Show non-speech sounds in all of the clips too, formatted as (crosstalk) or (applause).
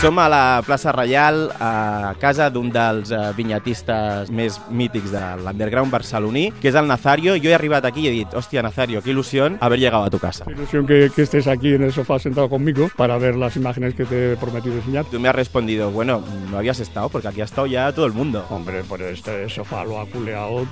Som a la plaça Reial, a casa d'un dels eh, vinyatistes més mítics de l'underground barceloní, que és el Nazario. Jo he arribat aquí i he dit, hòstia, Nazario, qué ilusión haber llegado a tu casa. Ilusión que, que estés aquí en el sofá sentado conmigo para ver las imágenes que te he prometido enseñar. Tú me has respondido, bueno, no habías estado, porque aquí ha estado ya todo el mundo. Hombre, por este sofá lo ha culeado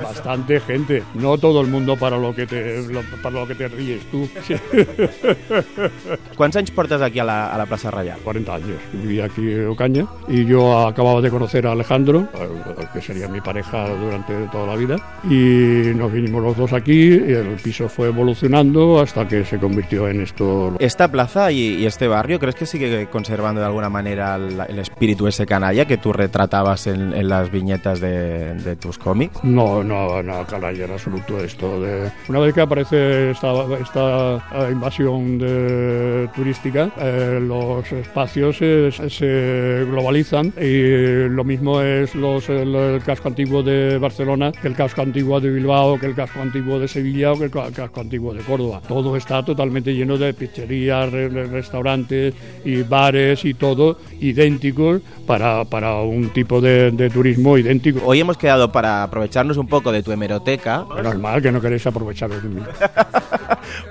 bastante gente. No todo el mundo para lo que te, lo- para lo que te ríes tú. Sí. (laughs) Quants anys portes aquí a la, a la plaça Reial? 40 años. Viví aquí en Ocaña y yo acababa de conocer a Alejandro, eh, que sería mi pareja durante toda la vida, y nos vinimos los dos aquí y el piso fue evolucionando hasta que se convirtió en esto. Esta plaza y, y este barrio, ¿crees que sigue conservando de alguna manera el, el espíritu ese canalla que tú retratabas en, en las viñetas de, de tus cómics? No, no, no, canalla en absoluto esto. De... Una vez que aparece esta, esta eh, invasión de- turística, eh, los espacios se, se globalizan y lo mismo es los, el, el casco antiguo de Barcelona que el casco antiguo de Bilbao, que el casco antiguo de Sevilla o que el ca- casco antiguo de Córdoba. Todo está totalmente lleno de pizzerías, re- re- restaurantes y bares y todo idénticos para, para un tipo de, de turismo idéntico. Hoy hemos quedado para aprovecharnos un poco de tu hemeroteca. Normal que no queréis aprovecharos de mí. (laughs)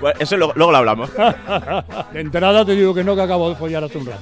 Bueno, eso luego, luego lo hablamos. (laughs) De entrada te digo que no, que acabo de follar hace un rato.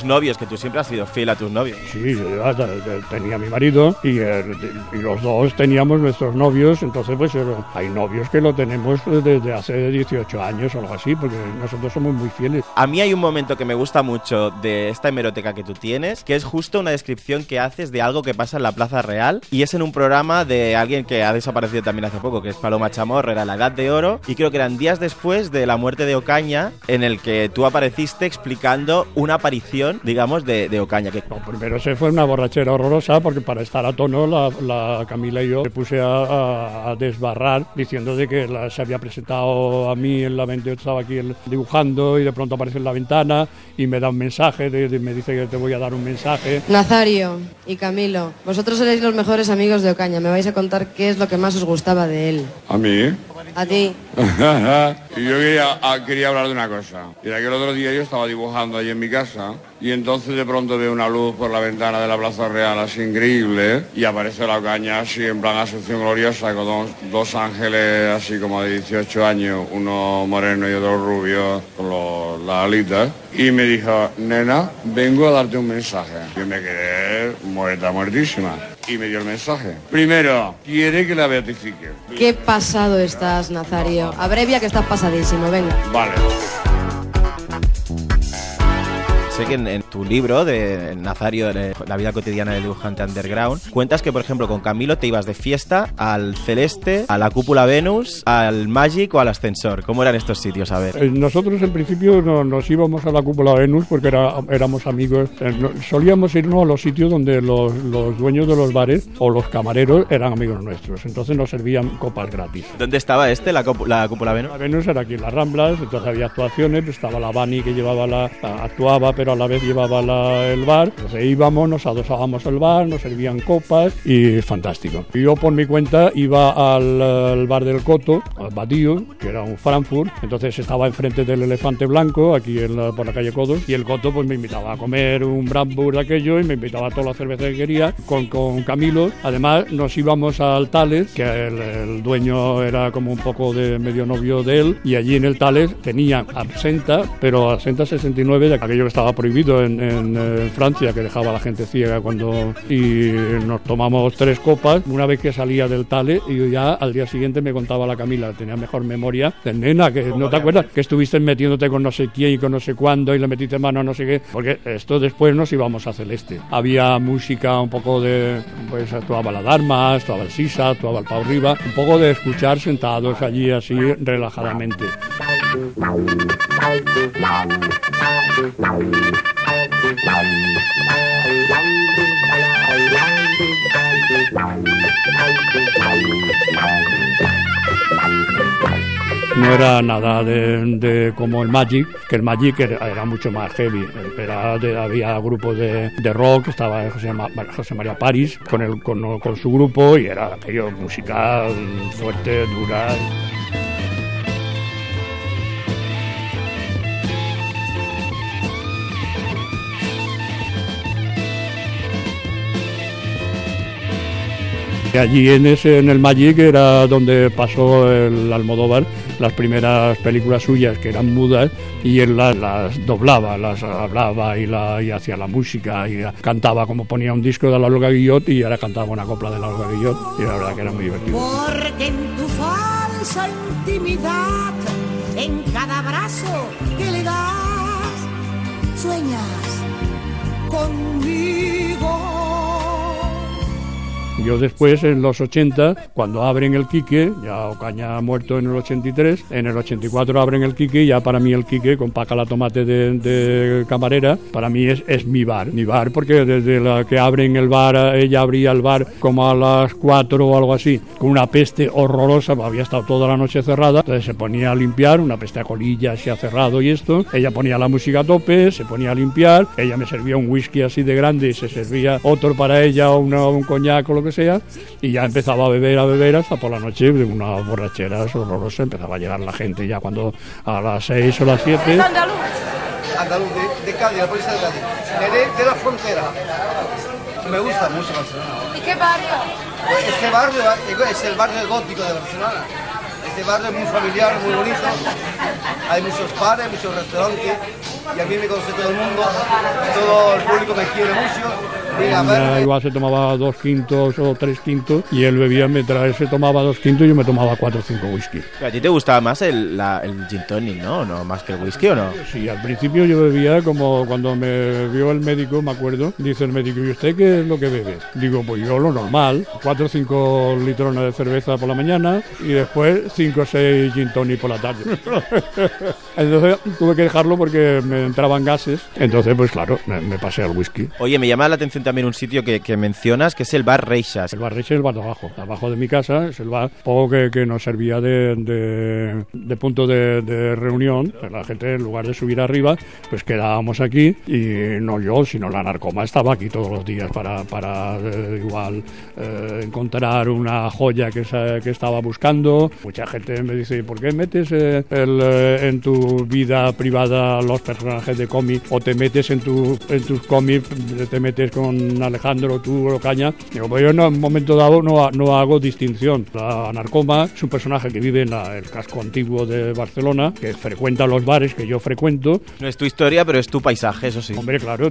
tus novios, que tú siempre has sido fiel a tus novios. Sí, yo te- tenía mi marido y, eh, y los dos teníamos nuestros novios, entonces pues eh, hay novios que lo tenemos desde hace 18 años o algo así, porque nosotros somos muy fieles. A mí hay un momento que me gusta mucho de esta hemeroteca que tú tienes, que es justo una descripción que haces de algo que pasa en la Plaza Real y es en un programa de alguien que ha desaparecido también hace poco, que es Paloma Chamorro, era la Edad de Oro, y creo que eran días después de la muerte de Ocaña, en el que tú apareciste explicando una aparición, digamos, de, de Ocaña. Que... No, primero se fue una borrachera horrorosa porque para estar a tono la, la Camila y yo me puse a, a- a desbarrar diciendo de que la- se había presentado a mí en la ventana, yo estaba aquí el- dibujando y de pronto aparece en la ventana y me da un mensaje, de- de- me dice que te voy a dar un mensaje. Nazario y Camilo, vosotros seréis los mejores amigos de Ocaña. Me vais a contar qué es lo que más os gustaba de él. ¿A mí? A ti. (laughs) y yo quería, ah, quería hablar de una cosa. Y era que el otro día yo estaba dibujando allí en mi casa y entonces de pronto veo una luz por la ventana de la Plaza Real así increíble y aparece la caña así en plan Asunción Gloriosa con dos, dos ángeles así como de 18 años, uno moreno y otro rubio con los- las alitas. Y me dijo, nena, vengo a darte un mensaje. Yo me quedé muerta, muertísima. Y me dio el mensaje. Primero, quiere que la beatifique. Qué pasado estás, Nazario. Abrevia que estás pasadísimo, venga. Vale. Sé que en, en tu libro de Nazario, de la vida cotidiana del dibujante underground, cuentas que, por ejemplo, con Camilo te ibas de fiesta al Celeste, a la Cúpula Venus, al Magic o al Ascensor. ¿Cómo eran estos sitios? A ver. Eh, Nosotros en principio no- nos íbamos a la cúpula Venus porque era- éramos amigos. Eh, solíamos irnos a los sitios donde los, los dueños de los bares o los camareros eran amigos nuestros. Entonces nos servían copas gratis. ¿Dónde estaba este, la, la Cúpula Venus? La Venus era aquí en las Ramblas, entonces había actuaciones, estaba la Bani que llevaba la, la- actuaba, pero a la vez llevaba la- el bar. Entonces íbamos, nos adosábamos el bar, nos servían copas y fantástico. Yo por mi cuenta iba al, al bar del Coto, al Badío, que era un Frankfurt, entonces estaba enfrente del Elefante Blanco, aquí en la- por la calle Codos, y el Coto pues me invitaba a comer un Brandburg de aquello y me invitaba a toda la cerveza que quería con, con Camilo. Además nos íbamos al Tales, que el, el dueño era como un poco de medio novio de él, y allí en el Tales tenía absenta, pero absenta 69, de aquello que estaba prohibido en, en, eh, Francia, que dejaba a la gente ciega cuando... Y nos tomamos tres copas, una vez que salía del Tales, y ya al día siguiente me contaba la Camila, tenía mejor memoria, de nena, que no te acuerdas, que estuviste metiéndote con no sé quién y con no sé cuándo, y le metiste mano a no sé qué, porque esto después nos íbamos a Celeste. Había música un poco de, pues actuaba la Dharma, actuaba el Sisa, actuaba el Pau Riva, un poco de escuchar sentados allí así relajadamente. No era nada de, como el Magic, que el Magic era, mucho más heavy. Era había grupos de, rock, estaba José, Ma- José María París con, con, su grupo y era aquello música fuerte, dura. Allí en ese, en el Magic era donde pasó el Almodóvar las primeras películas suyas que eran mudas y él las, doblaba, las hablaba y, la, y hacía la música y cantaba como ponía un disco de la Olga Guillot y ahora cantaba una copla de la Olga Guillot y la verdad que era muy divertido. Porque en tu falsa intimidad, en cada abrazo que le das, sueñas conmigo. Yo después, en los 80, cuando abren el Quique, ya Ocaña ha muerto en el 83, en el 84 abren el Quique, ya para mí el Quique, con Paca la Tomate de, de camarera, para mí es, es, mi bar. Mi bar, porque desde la que abren el bar, ella abría el bar como a las 4 o algo así, con una peste horrorosa, había estado toda la noche cerrada, entonces se ponía a limpiar, una peste a colillas, se ha cerrado y esto, ella ponía la música a tope, se ponía a limpiar, ella me servía un whisky así de grande y se servía otro para ella, una, un coñac o lo que sea, y ya empezaba a beber, a beber hasta por la noche, una borrachera horrorosa, empezaba a llegar la gente ya cuando a las 6 o las 7. Andaluz. Andaluz, de, de Cádiz, la provincia de Cádiz. De, de la frontera. Me gusta mucho Barcelona. ¿Y qué barrio? Este barrio es el barrio gótico de Barcelona. Este barrio es muy familiar, muy bonito. Hay muchos bares, muchos restaurantes. Y a mí me conoce todo el mundo. Todo el público me quiere mucho. Ella igual se tomaba dos quintos o tres quintos y él bebía mientras él se tomaba dos quintos y yo me tomaba cuatro o cinco whisky. ¿A ti te gustaba más el, la, el gin tonic, no? ¿no? ¿Más que el whisky o no? Sí, al principio yo bebía como cuando me vio el médico, me acuerdo, dice el médico, ¿y usted qué es lo que bebe? Digo, pues yo lo normal, cuatro o cinco litrones de cerveza por la mañana y después cinco o seis gin tonic por la tarde. (laughs) Entonces tuve que dejarlo porque me entraban gases, entonces pues claro, me, me pasé al whisky. Oye, me llama la atención también un sitio que, que, mencionas, que es el bar Reixas. El bar Reixas es el bar de abajo, abajo de mi casa, es el bar poco que, que nos servía de, de, de punto de, de, reunión. La gente, en lugar de subir arriba, pues quedábamos aquí y no yo, sino la narcoma estaba aquí todos los días para, para eh, igual eh, encontrar una joya que, que estaba buscando. Mucha gente me dice, ¿por qué metes eh, el, en tu vida privada los personajes de cómic o te metes en, tu, en tus cómics, te metes con Alejandro, tú, Caña. Digo, pues yo en un momento dado no, no hago distinción. La narcoma es un personaje que vive en la, el casco antiguo de Barcelona, que frecuenta los bares que yo frecuento. No es tu historia, pero es tu paisaje, eso sí. Hombre, claro,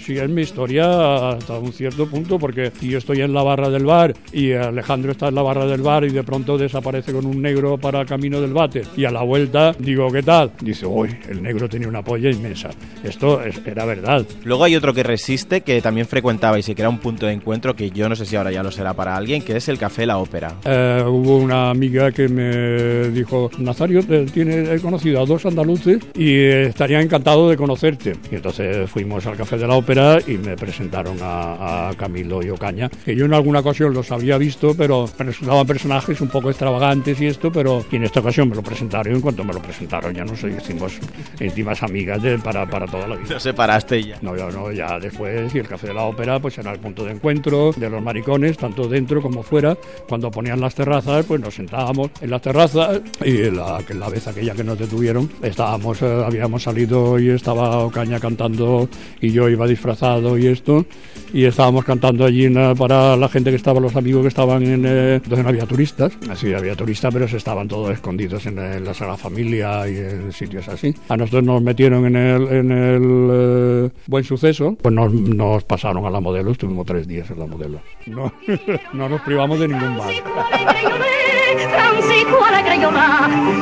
sí, es mi historia hasta un cierto punto, porque si yo estoy en la barra del bar y Alejandro está en la barra del bar y de pronto desaparece con un negro para el camino del váter y a la vuelta digo, ¿qué tal? Dice, uy, el negro tenía una polla inmensa. Esto es, era verdad. Luego hay otro que resiste, que también frecuentabais y que era un punto de encuentro que yo no sé si ahora ya lo será para alguien, que es el Café La Ópera. Eh, hubo una amiga que me dijo, Nazario, tiene, he conocido a dos andaluces y estaría encantado de conocerte. Y entonces fuimos al Café de la Ópera y me presentaron a, a Camilo y Ocaña, que yo en alguna ocasión los había visto, pero resultaban personajes un poco extravagantes y esto, pero en esta ocasión me lo presentaron y en cuanto me lo presentaron ya no sé, hicimos íntimas amigas de, para, para toda la vida. Te separaste ya. No, yo no, ya después y el Café de la Ópera pues era el punto de encuentro de los maricones, tanto dentro como fuera. Cuando ponían las terrazas, pues nos sentábamos en las terrazas y la, la vez aquella que nos detuvieron, estábamos, eh, habíamos salido y estaba Ocaña cantando y yo iba disfrazado y esto, y estábamos cantando allí para la gente que estaba, los amigos que estaban en... Eh, entonces no había turistas, así había turistas, pero se estaban todos escondidos en, en la Sagrada Familia y en sitios así. A nosotros nos metieron en el, en el eh, Buen Suceso, pues nos, nos pasaron a la modelo, estuvimos tres días en la modelo. No, (laughs) no nos privamos de ningún bar.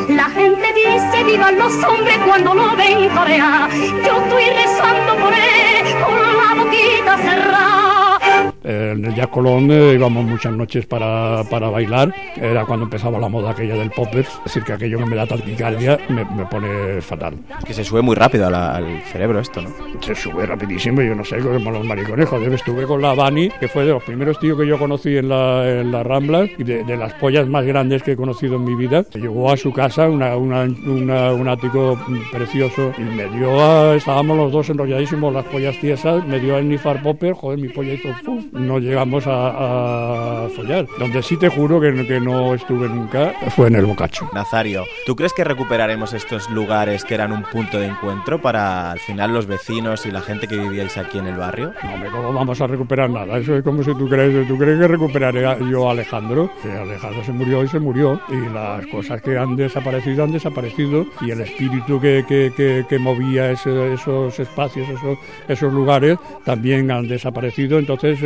La gente dice vivan los hombres cuando lo ven torear. Yo estoy rezando por él con la boquita cerrada. En el Jazz Colón eh, íbamos muchas noches para, para, bailar. Era cuando empezaba la moda aquella del poppers. Es decir, que aquello que me da taquicardia me, me pone fatal. Que se sube muy rápido la, al cerebro esto, ¿no? Se sube rapidísimo. Yo no sé, como los maricones. Joder, estuve con la Bani, que fue de los primeros tíos que yo conocí en la, en la Rambla y de, de, las pollas más grandes que he conocido en mi vida. Llegó a su casa, una, una, una, un ático precioso, y me dio a, Estábamos los dos enrolladísimos, las pollas tiesas. Me dio a nifar popper. Joder, mi polla hizo... Uf, no llegamos a, a follar. Donde sí te juro que, que no estuve nunca fue en el Bocacho. Nazario, ¿tú crees que recuperaremos estos lugares que eran un punto de encuentro para al final los vecinos y la gente que vivíais aquí en el barrio? No, ¿cómo vamos a recuperar nada? Eso es como si tú crees, ¿tú crees que recuperaré a- yo a Alejandro? Que Alejandro se murió y se murió. Y las cosas que han desaparecido han desaparecido. Y el espíritu que, que, que, que movía ese- esos espacios, esos, esos lugares, también han desaparecido. Entonces,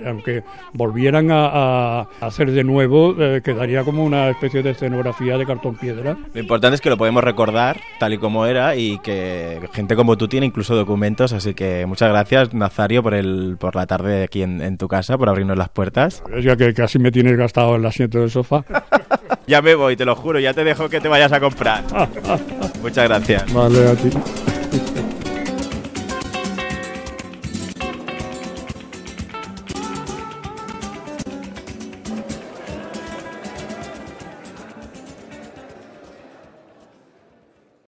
eh, aunque, volvieran a, a hacer de nuevo, eh, quedaría como una especie de escenografía de cartón piedra. Lo importante es que lo podemos recordar tal y como era y que gente como tú tiene incluso documentos, así que muchas gracias Nazario por el por la tarde aquí en, en tu casa, por abrirnos las puertas. Ya que casi me tienes gastado el asiento del sofá. (laughs) Ya me voy, te lo juro, ya te dejo que te vayas a comprar. (laughs) Muchas gracias. Vale, a ti.